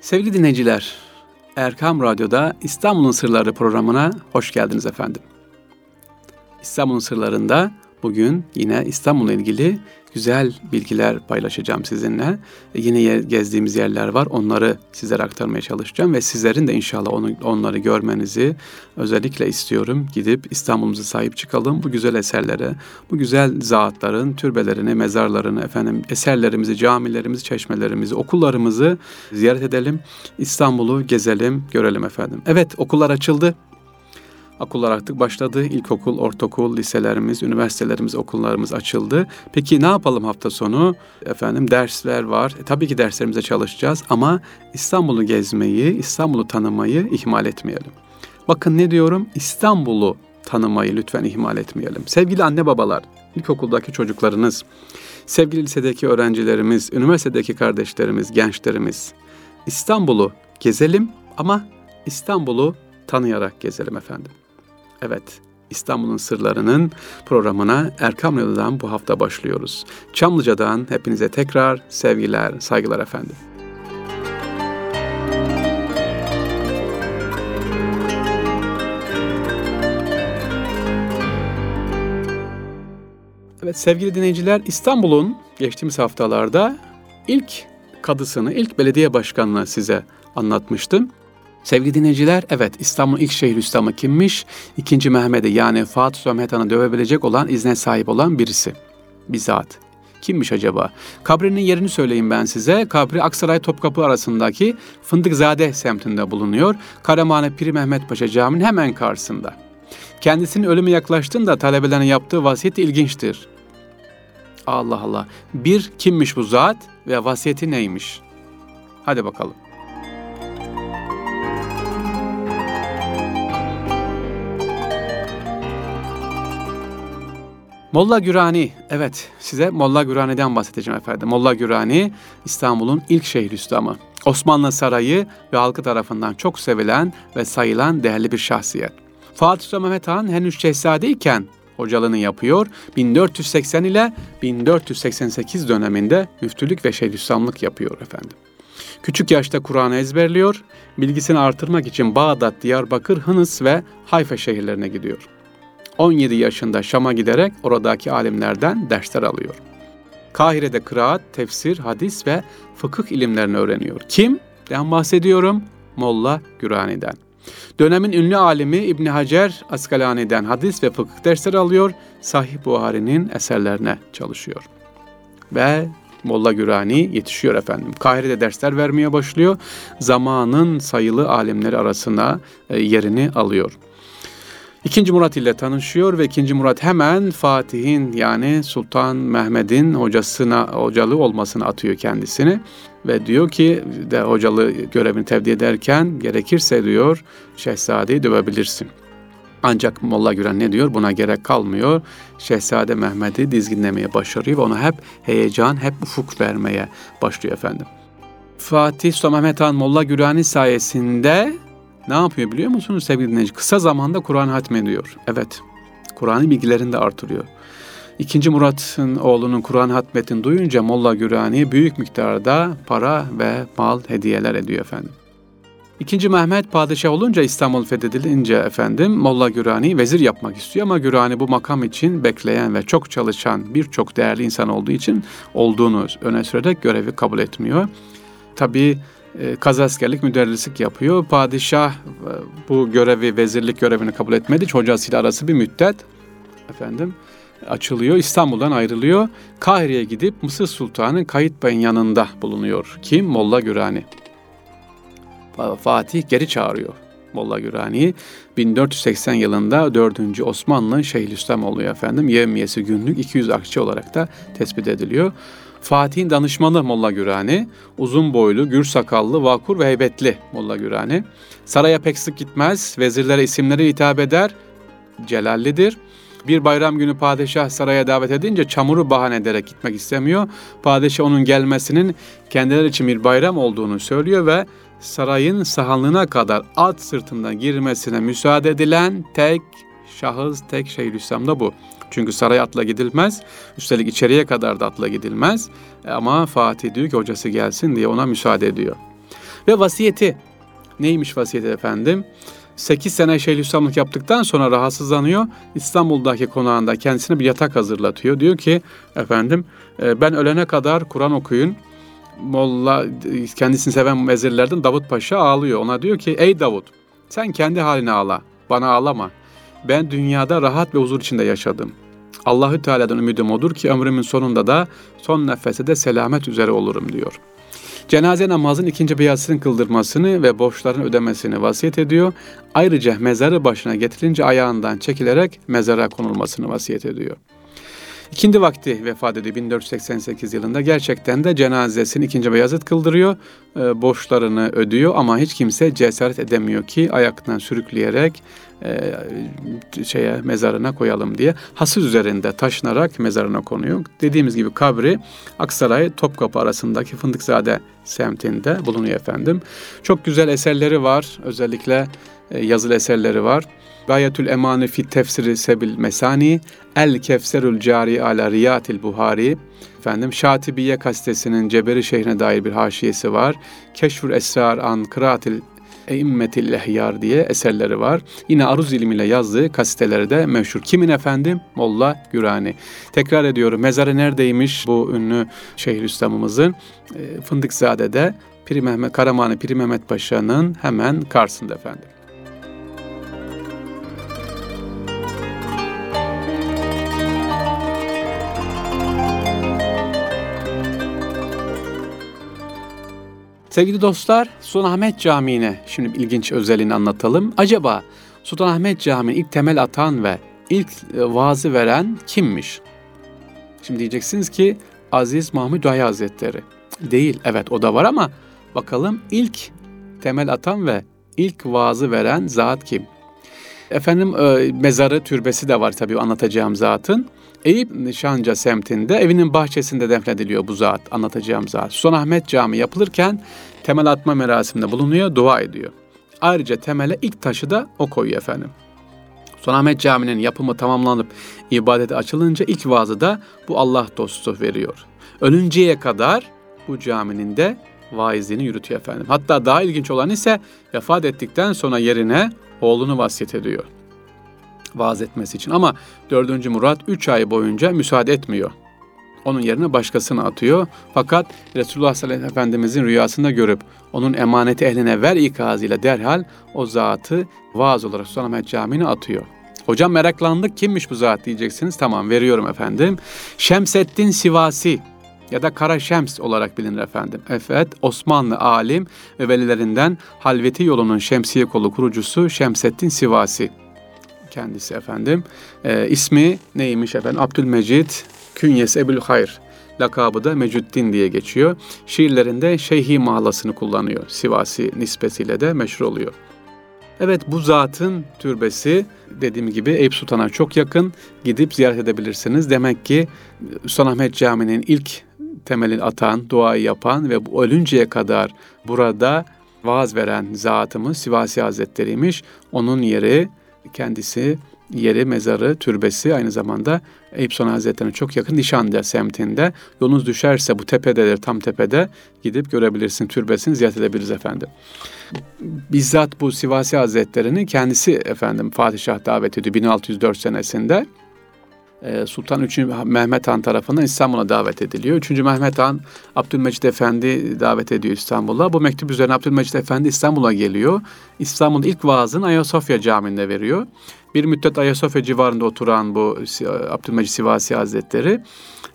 Sevgili dinleyiciler, Erkam Radyo'da İstanbul'un Sırları programına hoş geldiniz efendim. İstanbul'un Sırları'nda bugün yine İstanbul'la ilgili güzel bilgiler paylaşacağım sizinle. Yine yer, gezdiğimiz yerler var. Onları sizlere aktarmaya çalışacağım ve sizlerin de inşallah onu, onları görmenizi özellikle istiyorum. Gidip İstanbul'umuza sahip çıkalım. Bu güzel eserlere, bu güzel zatların türbelerini, mezarlarını, efendim eserlerimizi, camilerimizi, çeşmelerimizi, okullarımızı ziyaret edelim. İstanbul'u gezelim, görelim efendim. Evet, okullar açıldı. Okullar artık başladı. İlkokul, ortaokul, liselerimiz, üniversitelerimiz, okullarımız açıldı. Peki ne yapalım hafta sonu? Efendim dersler var. E, tabii ki derslerimize çalışacağız ama İstanbul'u gezmeyi, İstanbul'u tanımayı ihmal etmeyelim. Bakın ne diyorum? İstanbul'u tanımayı lütfen ihmal etmeyelim. Sevgili anne babalar, ilkokuldaki çocuklarınız, sevgili lisedeki öğrencilerimiz, üniversitedeki kardeşlerimiz, gençlerimiz, İstanbul'u gezelim ama İstanbul'u tanıyarak gezelim efendim. Evet, İstanbul'un Sırları'nın programına Erkam Radyo'dan bu hafta başlıyoruz. Çamlıca'dan hepinize tekrar sevgiler, saygılar efendim. Evet sevgili dinleyiciler İstanbul'un geçtiğimiz haftalarda ilk kadısını, ilk belediye başkanını size anlatmıştım. Sevgili dinleyiciler, evet İstanbul ilk Şeyhülislam'ı kimmiş? İkinci Mehmet'i yani Fatih Sultan Han'ı dövebilecek olan, izne sahip olan birisi. Bizzat. Kimmiş acaba? Kabrinin yerini söyleyeyim ben size. Kabri Aksaray Topkapı arasındaki Fındıkzade semtinde bulunuyor. Karamane Piri Mehmet Paşa Camii'nin hemen karşısında. Kendisinin ölümü yaklaştığında talebelerine yaptığı vasiyeti ilginçtir. Allah Allah. Bir kimmiş bu zat ve vasiyeti neymiş? Hadi bakalım. Molla Gürani, evet size Molla Gürani'den bahsedeceğim efendim. Molla Gürani İstanbul'un ilk Şeyhülislamı. Osmanlı Sarayı ve halkı tarafından çok sevilen ve sayılan değerli bir şahsiyet. Fatih Sultan Mehmet Han henüz şehzadeyken hocalığını yapıyor. 1480 ile 1488 döneminde müftülük ve şeyhülislamlık yapıyor efendim. Küçük yaşta Kur'an'ı ezberliyor, bilgisini artırmak için Bağdat, Diyarbakır, Hınıs ve Hayfa şehirlerine gidiyor. 17 yaşında Şam'a giderek oradaki alimlerden dersler alıyor. Kahire'de kıraat, tefsir, hadis ve fıkıh ilimlerini öğreniyor. Kim? Ben bahsediyorum Molla Gürani'den. Dönemin ünlü alimi İbn Hacer Askalani'den hadis ve fıkıh dersleri alıyor. Sahih Buhari'nin eserlerine çalışıyor. Ve Molla Gürani yetişiyor efendim. Kahire'de dersler vermeye başlıyor. Zamanın sayılı alimleri arasına e, yerini alıyor. İkinci Murat ile tanışıyor ve ikinci Murat hemen Fatih'in yani Sultan Mehmet'in hocasına hocalı olmasını atıyor kendisini ve diyor ki de hocalı görevini tevdi ederken gerekirse diyor şehzadeyi dövebilirsin. Ancak Molla Güren ne diyor? Buna gerek kalmıyor. Şehzade Mehmet'i dizginlemeye başarıyor ve ona hep heyecan, hep ufuk vermeye başlıyor efendim. Fatih Sultan Mehmet Han Molla Gürani sayesinde ne yapıyor biliyor musunuz sevgili dinleyici? Kısa zamanda Kur'an hatmediyor. Evet, Kur'an'ı bilgilerini de artırıyor. İkinci Murat'ın oğlunun Kur'an hatmetini duyunca Molla Gürani büyük miktarda para ve mal hediyeler ediyor efendim. İkinci Mehmet padişah olunca İstanbul fethedilince efendim Molla Gürani vezir yapmak istiyor ama Gürani bu makam için bekleyen ve çok çalışan birçok değerli insan olduğu için olduğunu öne sürerek görevi kabul etmiyor. Tabii kazaskerlik, müderrislik yapıyor. Padişah e, bu görevi, vezirlik görevini kabul etmedi. Hocasıyla arası bir müddet efendim açılıyor. İstanbul'dan ayrılıyor. Kahire'ye gidip Mısır Sultanı Kayıt Bey'in yanında bulunuyor. Kim? Molla Gürani. Fatih geri çağırıyor Molla Gürani'yi. 1480 yılında 4. Osmanlı Şeyhülislam oluyor efendim. Yevmiyesi günlük 200 akçe olarak da tespit ediliyor. Fatih'in danışmanı Molla Gürani, uzun boylu, gür sakallı, vakur ve heybetli Molla Gürani. Saraya pek sık gitmez, vezirlere isimleri hitap eder, celallidir. Bir bayram günü padişah saraya davet edince çamuru bahane ederek gitmek istemiyor. Padişah onun gelmesinin kendileri için bir bayram olduğunu söylüyor ve sarayın sahanlığına kadar at sırtından girmesine müsaade edilen tek şahıs, tek Şeyhülislam da bu. Çünkü saraya atla gidilmez. Üstelik içeriye kadar da atla gidilmez. E, ama Fatih diyor ki hocası gelsin diye ona müsaade ediyor. Ve vasiyeti neymiş vasiyeti efendim? 8 sene Şeyhülislamlık yaptıktan sonra rahatsızlanıyor. İstanbul'daki konağında kendisine bir yatak hazırlatıyor. Diyor ki efendim e, ben ölene kadar Kur'an okuyun. Molla kendisini seven vezirlerden Davut Paşa ağlıyor. Ona diyor ki ey Davut sen kendi haline ağla. Bana ağlama. Ben dünyada rahat ve huzur içinde yaşadım. Allahü Teala'dan ümidim odur ki ömrümün sonunda da son nefese de selamet üzere olurum diyor. Cenaze namazın ikinci beyazını kıldırmasını ve borçların ödemesini vasiyet ediyor. Ayrıca mezarı başına getirince ayağından çekilerek mezara konulmasını vasiyet ediyor. İkindi vakti vefat ediyor 1488 yılında. Gerçekten de cenazesini ikinci Beyazıt kıldırıyor. E, borçlarını ödüyor ama hiç kimse cesaret edemiyor ki ayaktan sürükleyerek e, şeye mezarına koyalım diye. Hasır üzerinde taşınarak mezarına konuyor. Dediğimiz gibi kabri Aksaray Topkapı arasındaki Fındıkzade semtinde bulunuyor efendim. Çok güzel eserleri var. Özellikle e, yazılı eserleri var. Gayetül Emani fi tefsiri sebil mesani, El Kefserül Cari ala Riyatil Buhari, efendim Şatibiye kastesinin Ceberi şehrine dair bir haşiyesi var. Keşfur Esrar an Kıraatil Eimmetil Lehyar diye eserleri var. Yine aruz ilmiyle yazdığı kasiteleri de meşhur. Kimin efendim? Molla Gürani. Tekrar ediyorum mezarı neredeymiş bu ünlü Şeyhülislam'ımızın? E, Fındıkzade'de Piri Mehmet, Karamani Piri Mehmet Paşa'nın hemen karşısında efendim. Sevgili dostlar, Sultanahmet Camii'ne şimdi ilginç özelliğini anlatalım. Acaba Sultanahmet Camii ilk temel atan ve ilk e, vaazı veren kimmiş? Şimdi diyeceksiniz ki Aziz Mahmud Dayı Hazretleri. Değil, evet o da var ama bakalım ilk temel atan ve ilk vaazı veren zat kim? Efendim e, mezarı, türbesi de var tabii anlatacağım zatın. Eyüp Nişanca semtinde evinin bahçesinde defnediliyor bu zat, anlatacağım zat. Sultanahmet Camii yapılırken temel atma merasiminde bulunuyor, dua ediyor. Ayrıca temele ilk taşı da o koyuyor efendim. Sultanahmet Camii'nin yapımı tamamlanıp ibadete açılınca ilk vaazı da bu Allah dostu veriyor. Ölünceye kadar bu caminin de vaizliğini yürütüyor efendim. Hatta daha ilginç olan ise vefat ettikten sonra yerine oğlunu vasiyet ediyor vaaz etmesi için. Ama 4. Murat 3 ay boyunca müsaade etmiyor. Onun yerine başkasını atıyor. Fakat Resulullah sallallahu aleyhi ve Efendimizin rüyasında görüp onun emaneti ehline ver ikazıyla derhal o zatı vaaz olarak Sultanahmet Camii'ne atıyor. Hocam meraklandık kimmiş bu zat diyeceksiniz. Tamam veriyorum efendim. Şemseddin Sivasi ya da Kara Şems olarak bilinir efendim. Evet Osmanlı alim ve velilerinden Halveti yolunun şemsiye kolu kurucusu Şemseddin Sivasi kendisi efendim. E, ismi neymiş efendim? Abdülmecid Künyes Ebul Hayr. Lakabı da Mecüddin diye geçiyor. Şiirlerinde Şeyhi mahlasını kullanıyor. Sivasi nispetiyle de meşhur oluyor. Evet bu zatın türbesi dediğim gibi Eyüp Sultan'a çok yakın. Gidip ziyaret edebilirsiniz. Demek ki Sultanahmet Camii'nin ilk temelini atan, duayı yapan ve ölünceye kadar burada vaaz veren zatımız Sivasi Hazretleri'ymiş. Onun yeri kendisi yeri, mezarı, türbesi aynı zamanda Eyüp Sultan Hazretleri'ne çok yakın Nişanlı semtinde. Yolunuz düşerse bu tepededir, tam tepede gidip görebilirsin, türbesini ziyaret edebiliriz efendim. Bizzat bu Sivasi Hazretleri'ni kendisi efendim Fatih Şah davet ediyor 1604 senesinde. Ee, Sultan 3. Mehmet Han tarafından İstanbul'a davet ediliyor. 3. Mehmet Han Abdülmecid Efendi davet ediyor İstanbul'a. Bu mektup üzerine Abdülmecid Efendi İstanbul'a geliyor. İstanbul'un ilk vaazını Ayasofya Camii'nde veriyor. Bir müddet Ayasofya civarında oturan bu Abdülmecid Sivasi Hazretleri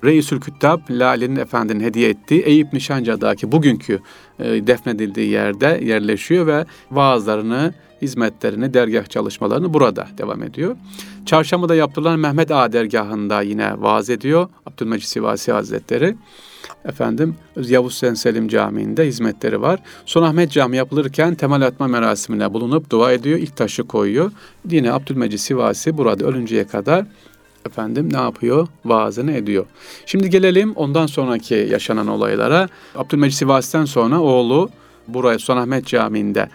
Reisül Küttab Lale'nin Efendi'nin hediye ettiği Eyüp Nişanca'daki bugünkü e, defnedildiği yerde yerleşiyor ve vaazlarını hizmetlerini, dergah çalışmalarını burada devam ediyor. Çarşamba'da yaptırılan Mehmet Ağa dergahında yine vaaz ediyor Abdülmecid Sivasi Hazretleri. Efendim Yavuz Sen Selim Camii'nde hizmetleri var. Son Ahmet Camii yapılırken temel atma merasimine bulunup dua ediyor. ilk taşı koyuyor. Yine Abdülmecid Sivasi burada ölünceye kadar efendim ne yapıyor? Vaazını ediyor. Şimdi gelelim ondan sonraki yaşanan olaylara. Abdülmecid Sivasi'den sonra oğlu buraya Sultanahmet Camii'nde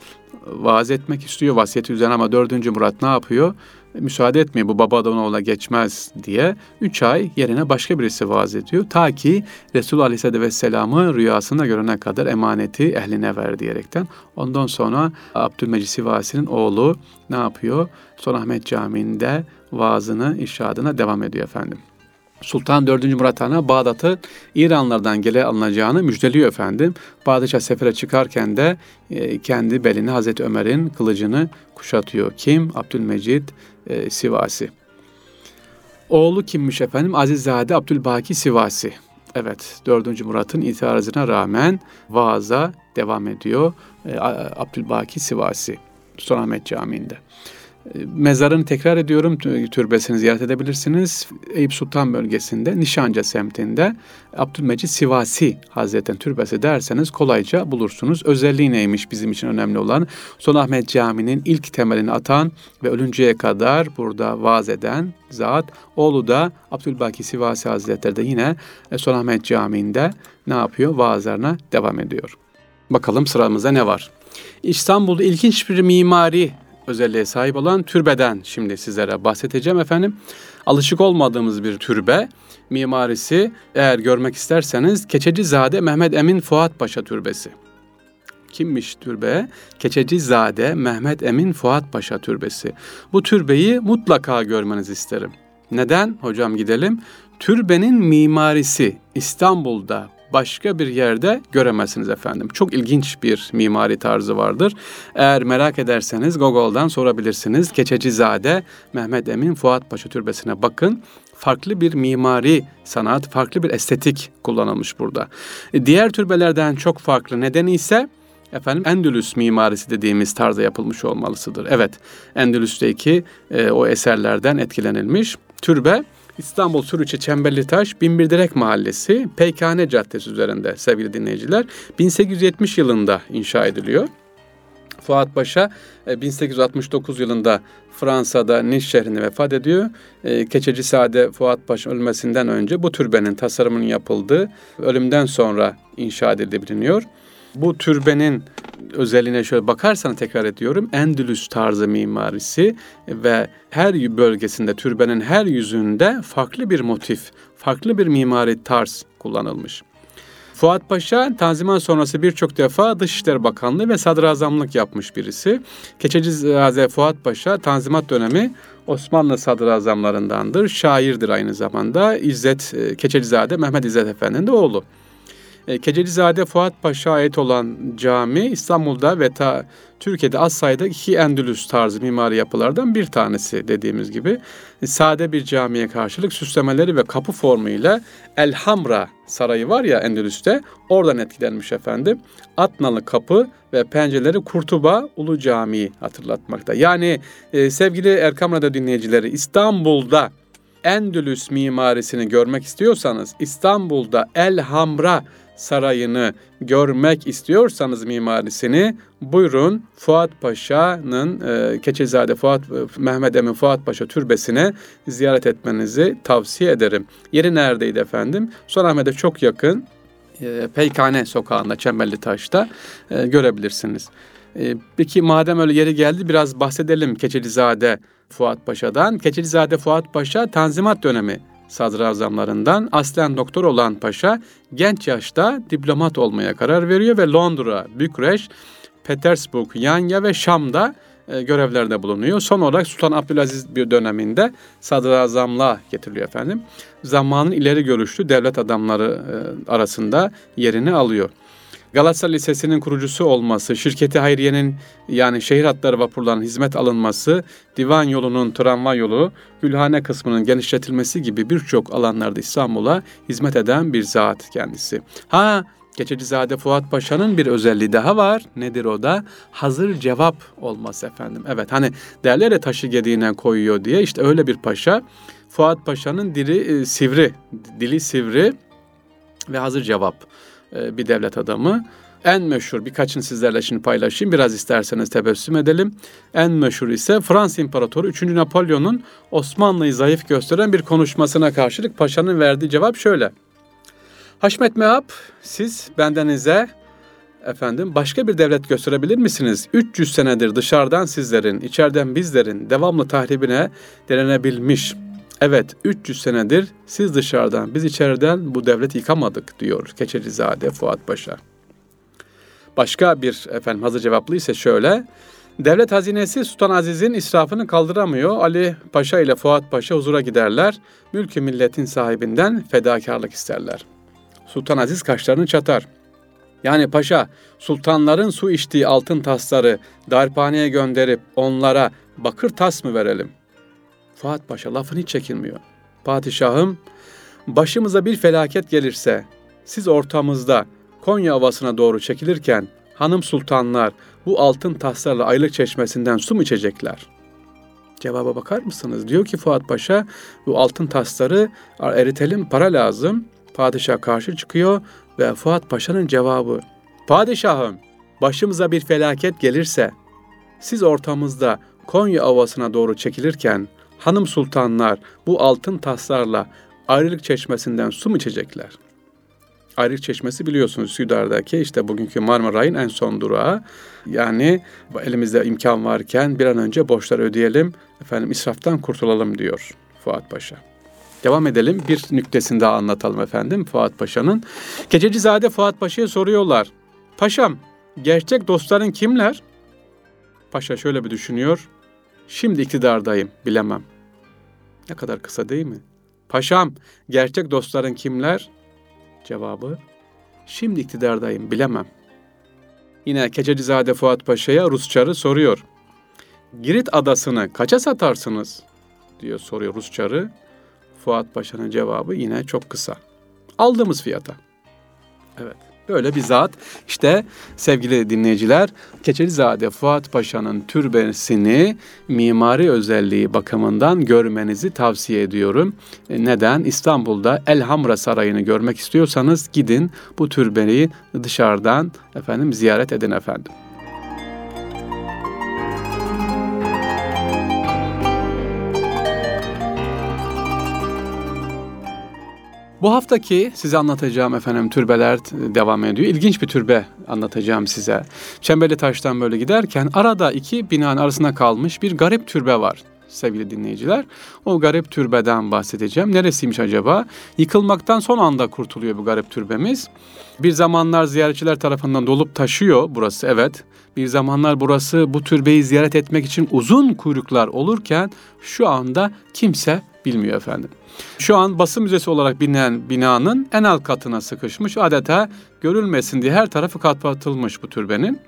vaaz etmek istiyor vasiyeti üzerine ama 4. Murat ne yapıyor? müsaade etmiyor bu babadan oğula geçmez diye 3 ay yerine başka birisi vaaz ediyor. Ta ki Resulullah Aleyhisselatü Vesselam'ı rüyasında görene kadar emaneti ehline ver diyerekten. Ondan sonra Abdülmecid Sivasi'nin oğlu ne yapıyor? Sultanahmet Camii'nde vaazını, irşadına devam ediyor efendim. Sultan 4. Murat Han'a Bağdat'ı İranlardan gele alınacağını müjdeliyor efendim. Bağdat'a sefere çıkarken de e, kendi beline Hazreti Ömer'in kılıcını kuşatıyor. Kim? Abdülmecid e, Sivasi. Oğlu kimmiş efendim? Azizzade Abdülbaki Sivasi. Evet, 4. Murat'ın itirazına rağmen vaaza devam ediyor. E, Abdülbaki Sivasi. Sultanahmet Camii'nde. Mezarını tekrar ediyorum, türbesini ziyaret edebilirsiniz. Eyüp Sultan bölgesinde, Nişanca semtinde Abdülmecid Sivasi Hazretleri'nin türbesi derseniz kolayca bulursunuz. Özelliği neymiş bizim için önemli olan? Sultanahmet Camii'nin ilk temelini atan ve ölünceye kadar burada vaaz eden zat. Oğlu da Abdülbaki Sivasi Hazretleri de yine Sultanahmet Camii'nde ne yapıyor? Vaazlarına devam ediyor. Bakalım sıramızda ne var? İstanbul'da ilginç bir mimari özelliğe sahip olan türbeden şimdi sizlere bahsedeceğim efendim. Alışık olmadığımız bir türbe mimarisi eğer görmek isterseniz Keçecizade Mehmet Emin Fuat Paşa Türbesi. Kimmiş türbe? Keçecizade Mehmet Emin Fuat Paşa Türbesi. Bu türbeyi mutlaka görmenizi isterim. Neden? Hocam gidelim. Türbenin mimarisi İstanbul'da başka bir yerde göremezsiniz efendim. Çok ilginç bir mimari tarzı vardır. Eğer merak ederseniz Google'dan sorabilirsiniz. Keçecizade Mehmet Emin Fuat Paşa Türbesi'ne bakın farklı bir mimari sanat, farklı bir estetik kullanılmış burada. E, diğer türbelerden çok farklı nedeni ise efendim Endülüs mimarisi dediğimiz tarzda yapılmış olmalısıdır. Evet, Endülüs'teki e, o eserlerden etkilenilmiş. Türbe İstanbul Sürüçe Çemberlitaş Binbirdirek Mahallesi Peykane Caddesi üzerinde sevgili dinleyiciler 1870 yılında inşa ediliyor. Fuat Paşa 1869 e, yılında Fransa'da Niş şehrinde vefat ediyor. E, Keçeci Sade Fuat Paşa ölmesinden önce bu türbenin tasarımının yapıldığı ölümden sonra inşa edildiği biliniyor. Bu türbenin özelliğine şöyle bakarsan tekrar ediyorum. Endülüs tarzı mimarisi ve her bölgesinde türbenin her yüzünde farklı bir motif, farklı bir mimari tarz kullanılmış. Fuat Paşa Tanzimat sonrası birçok defa Dışişleri Bakanlığı ve Sadrazamlık yapmış birisi. Keçecizade Fuat Paşa Tanzimat dönemi Osmanlı sadrazamlarındandır. Şairdir aynı zamanda. İzzet e, Keçecizade Mehmet İzzet Efendi'nin de oğlu. E, Kecelizade Fuat Paşa ait olan cami İstanbul'da ve ta Türkiye'de az sayıda iki Endülüs tarzı mimari yapılardan bir tanesi dediğimiz gibi. E, sade bir camiye karşılık süslemeleri ve kapı formuyla Elhamra Sarayı var ya Endülüs'te oradan etkilenmiş efendim. Atnalı kapı ve pencereleri Kurtuba Ulu Camii hatırlatmakta. Yani e, sevgili Erkam Radyo dinleyicileri İstanbul'da Endülüs mimarisini görmek istiyorsanız İstanbul'da Elhamra sarayını görmek istiyorsanız mimarisini buyurun Fuat Paşa'nın e, Keçezade Fuat e, Mehmet Emin Fuat Paşa türbesine ziyaret etmenizi tavsiye ederim. Yeri neredeydi efendim? Sultanahmet'e çok yakın e, Peykane sokağında Çemberli Taş'ta e, görebilirsiniz. E, peki madem öyle yeri geldi biraz bahsedelim Keçelizade Fuat Paşa'dan. Keçelizade Fuat Paşa Tanzimat dönemi sadrazamlarından aslen doktor olan paşa genç yaşta diplomat olmaya karar veriyor ve Londra, Bükreş, Petersburg, Yanya ve Şam'da e, görevlerde bulunuyor. Son olarak Sultan Abdülaziz bir döneminde sadrazamlığa getiriliyor efendim. Zamanın ileri görüşlü devlet adamları e, arasında yerini alıyor. Galatasaray Lisesi'nin kurucusu olması, şirketi Hayriye'nin yani şehir hatları vapurlarının hizmet alınması, divan yolunun tramvay yolu, Gülhane kısmının genişletilmesi gibi birçok alanlarda İstanbul'a hizmet eden bir zat kendisi. Ha Keçecizade Fuat Paşa'nın bir özelliği daha var. Nedir o da? Hazır cevap olması efendim. Evet hani derler ya taşı gediğine koyuyor diye işte öyle bir paşa. Fuat Paşa'nın dili e, sivri, dili sivri ve hazır cevap. E, bir devlet adamı. En meşhur birkaçını sizlerle şimdi paylaşayım. Biraz isterseniz tebessüm edelim. En meşhur ise Fransız İmparatoru 3. Napolyon'un Osmanlı'yı zayıf gösteren bir konuşmasına karşılık paşanın verdiği cevap şöyle. Haşmet Mehap siz bendenize efendim başka bir devlet gösterebilir misiniz? 300 senedir dışarıdan sizlerin, içeriden bizlerin devamlı tahribine direnebilmiş. Evet 300 senedir siz dışarıdan biz içeriden bu devleti yıkamadık diyor Keçecizade Fuat Paşa. Başka bir efendim hazır cevaplı ise şöyle. Devlet hazinesi Sultan Aziz'in israfını kaldıramıyor. Ali Paşa ile Fuat Paşa huzura giderler. Mülkü milletin sahibinden fedakarlık isterler. Sultan Aziz kaşlarını çatar. Yani paşa sultanların su içtiği altın tasları darphaneye gönderip onlara bakır tas mı verelim? Fuat Paşa lafını hiç çekinmiyor. Padişahım başımıza bir felaket gelirse siz ortamızda Konya Ovası'na doğru çekilirken hanım sultanlar bu altın taslarla aylık çeşmesinden su mu içecekler? Cevaba bakar mısınız? Diyor ki Fuat Paşa bu altın tasları eritelim para lazım. Padişah karşı çıkıyor ve Fuat Paşa'nın cevabı Padişahım başımıza bir felaket gelirse siz ortamızda Konya Ovası'na doğru çekilirken hanım sultanlar bu altın taslarla ayrılık çeşmesinden su mu içecekler? Ayrılık Çeşmesi biliyorsunuz Südar'daki işte bugünkü Marmaray'ın en son durağı. Yani elimizde imkan varken bir an önce borçları ödeyelim, efendim israftan kurtulalım diyor Fuat Paşa. Devam edelim. Bir nüktesini daha anlatalım efendim Fuat Paşa'nın. Gececizade Fuat Paşa'ya soruyorlar. Paşam, gerçek dostların kimler? Paşa şöyle bir düşünüyor. Şimdi iktidardayım, bilemem. Ne kadar kısa değil mi? Paşam, gerçek dostların kimler? Cevabı, şimdi iktidardayım, bilemem. Yine Keçecizade Fuat Paşa'ya Rusçarı soruyor. Girit adasını kaça satarsınız? diyor soruyor Rusçarı. Fuat Paşa'nın cevabı yine çok kısa. Aldığımız fiyata. Evet. Böyle bir zat. İşte sevgili dinleyiciler, Keçelizade Fuat Paşa'nın türbesini mimari özelliği bakımından görmenizi tavsiye ediyorum. E, neden? İstanbul'da Elhamra Sarayı'nı görmek istiyorsanız gidin bu türbeyi dışarıdan efendim ziyaret edin efendim. Bu haftaki size anlatacağım efendim türbeler devam ediyor. İlginç bir türbe anlatacağım size. Çemberli Taş'tan böyle giderken arada iki binanın arasında kalmış bir garip türbe var sevgili dinleyiciler. O garip türbeden bahsedeceğim. Neresiymiş acaba? Yıkılmaktan son anda kurtuluyor bu garip türbemiz. Bir zamanlar ziyaretçiler tarafından dolup taşıyor burası evet. Bir zamanlar burası bu türbeyi ziyaret etmek için uzun kuyruklar olurken şu anda kimse bilmiyor efendim. Şu an basın müzesi olarak bilinen binanın en alt katına sıkışmış. Adeta görülmesin diye her tarafı kapatılmış bu türbenin.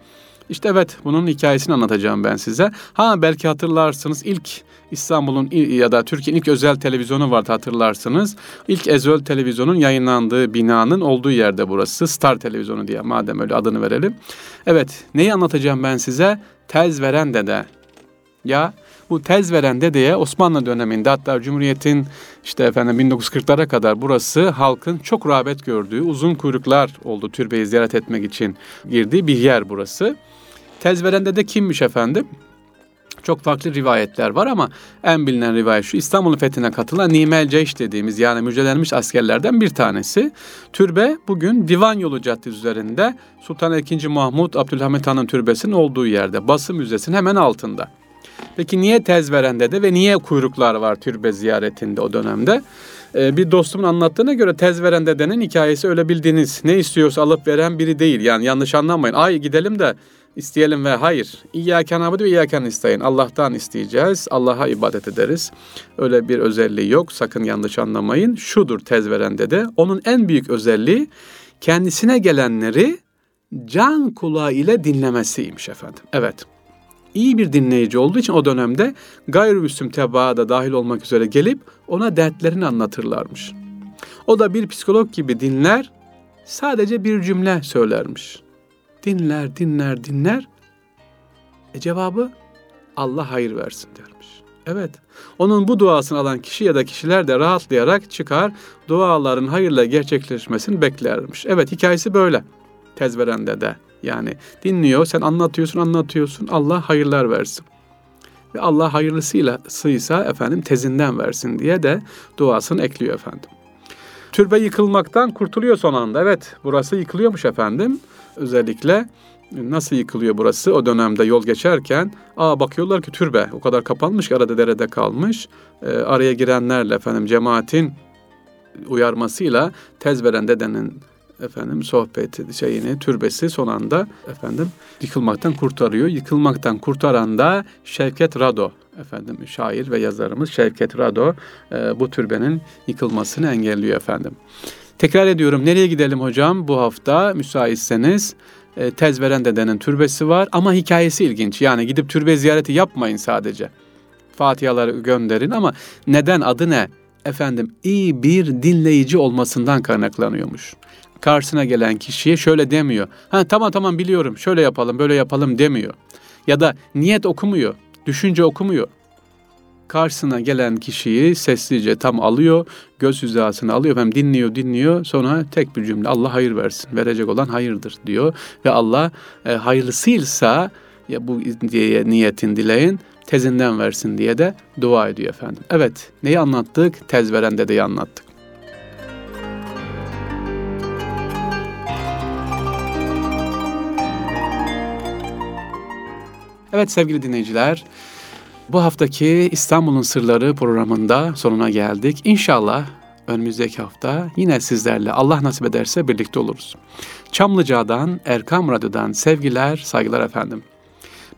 İşte evet bunun hikayesini anlatacağım ben size. Ha belki hatırlarsınız ilk İstanbul'un ya da Türkiye'nin ilk özel televizyonu vardı hatırlarsınız. İlk özel televizyonun yayınlandığı binanın olduğu yerde burası. Star Televizyonu diye madem öyle adını verelim. Evet neyi anlatacağım ben size? Tez veren dede. Ya bu tez veren dedeye Osmanlı döneminde hatta Cumhuriyet'in işte efendim 1940'lara kadar burası halkın çok rağbet gördüğü uzun kuyruklar oldu türbeyi ziyaret etmek için girdiği bir yer burası. Tez veren dede kimmiş efendim? Çok farklı rivayetler var ama en bilinen rivayet şu İstanbul'un fethine katılan Nimel Ceyş dediğimiz yani müjdelenmiş askerlerden bir tanesi. Türbe bugün Divan Yolu Caddesi üzerinde Sultan II. Mahmut Abdülhamit Han'ın türbesinin olduğu yerde. Basın Müzesi'nin hemen altında. Peki niye tez veren dede ve niye kuyruklar var türbe ziyaretinde o dönemde? Ee, bir dostumun anlattığına göre tez veren dedenin hikayesi öyle bildiğiniz ne istiyorsa alıp veren biri değil. Yani yanlış anlamayın. Ay gidelim de isteyelim ve hayır. İyyâken abudu ve iyyâken isteyin. Allah'tan isteyeceğiz. Allah'a ibadet ederiz. Öyle bir özelliği yok. Sakın yanlış anlamayın. Şudur tez veren dede. Onun en büyük özelliği kendisine gelenleri can kulağı ile dinlemesiymiş efendim. Evet iyi bir dinleyici olduğu için o dönemde gayrimüslim tebaa da dahil olmak üzere gelip ona dertlerini anlatırlarmış. O da bir psikolog gibi dinler, sadece bir cümle söylermiş. Dinler, dinler, dinler. E cevabı Allah hayır versin dermiş. Evet. Onun bu duasını alan kişi ya da kişiler de rahatlayarak çıkar, duaların hayırla gerçekleşmesini beklermiş. Evet hikayesi böyle. Tezverende de. Yani dinliyor, sen anlatıyorsun, anlatıyorsun. Allah hayırlar versin. Ve Allah hayırlısıyla sıysa efendim tezinden versin diye de duasını ekliyor efendim. Türbe yıkılmaktan kurtuluyor son anda. Evet burası yıkılıyormuş efendim. Özellikle nasıl yıkılıyor burası o dönemde yol geçerken aa bakıyorlar ki türbe o kadar kapanmış ki arada derede kalmış e, araya girenlerle efendim cemaatin uyarmasıyla Tezveren dedenin efendim sohbeti şeyini türbesi son anda efendim yıkılmaktan kurtarıyor. Yıkılmaktan kurtaran da Şevket Rado efendim şair ve yazarımız Şevket Rado e, bu türbenin yıkılmasını engelliyor efendim. Tekrar ediyorum nereye gidelim hocam bu hafta müsaitseniz e, Tezveren dedenin türbesi var ama hikayesi ilginç. Yani gidip türbe ziyareti yapmayın sadece. Fatihaları gönderin ama neden adı ne? Efendim iyi bir dinleyici olmasından kaynaklanıyormuş. Karşısına gelen kişiye şöyle demiyor. Ha tamam tamam biliyorum şöyle yapalım böyle yapalım demiyor. Ya da niyet okumuyor, düşünce okumuyor karşısına gelen kişiyi sessizce tam alıyor, göz hizasını alıyor, hem dinliyor, dinliyor. Sonra tek bir cümle Allah hayır versin, verecek olan hayırdır diyor. Ve Allah e, hayırlısıysa ya bu diye niyetin dileyin tezinden versin diye de dua ediyor efendim. Evet, neyi anlattık? Tez veren dedeyi anlattık. Evet sevgili dinleyiciler, bu haftaki İstanbul'un Sırları programında sonuna geldik. İnşallah önümüzdeki hafta yine sizlerle Allah nasip ederse birlikte oluruz. Çamlıca'dan, Erkam Radyo'dan sevgiler, saygılar efendim.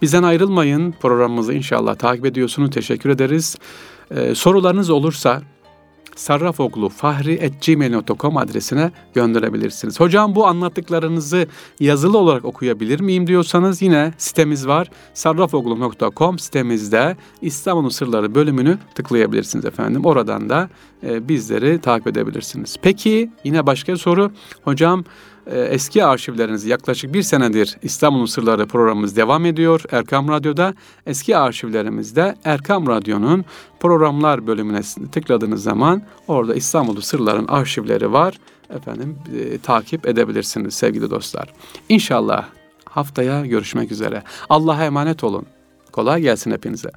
Bizden ayrılmayın. Programımızı inşallah takip ediyorsunuz. Teşekkür ederiz. Ee, sorularınız olursa sarrafoglu.fahri.gmail.com adresine gönderebilirsiniz. Hocam bu anlattıklarınızı yazılı olarak okuyabilir miyim diyorsanız yine sitemiz var. sarrafoglu.com sitemizde İstanbul'un Sırları bölümünü tıklayabilirsiniz efendim. Oradan da e, bizleri takip edebilirsiniz. Peki yine başka soru. Hocam eski arşivlerinizi yaklaşık bir senedir İstanbul'un Sırları programımız devam ediyor Erkam Radyo'da. Eski arşivlerimizde Erkam Radyo'nun programlar bölümüne tıkladığınız zaman orada İstanbul'un Sırların arşivleri var. Efendim e, takip edebilirsiniz sevgili dostlar. İnşallah haftaya görüşmek üzere. Allah'a emanet olun. Kolay gelsin hepinize.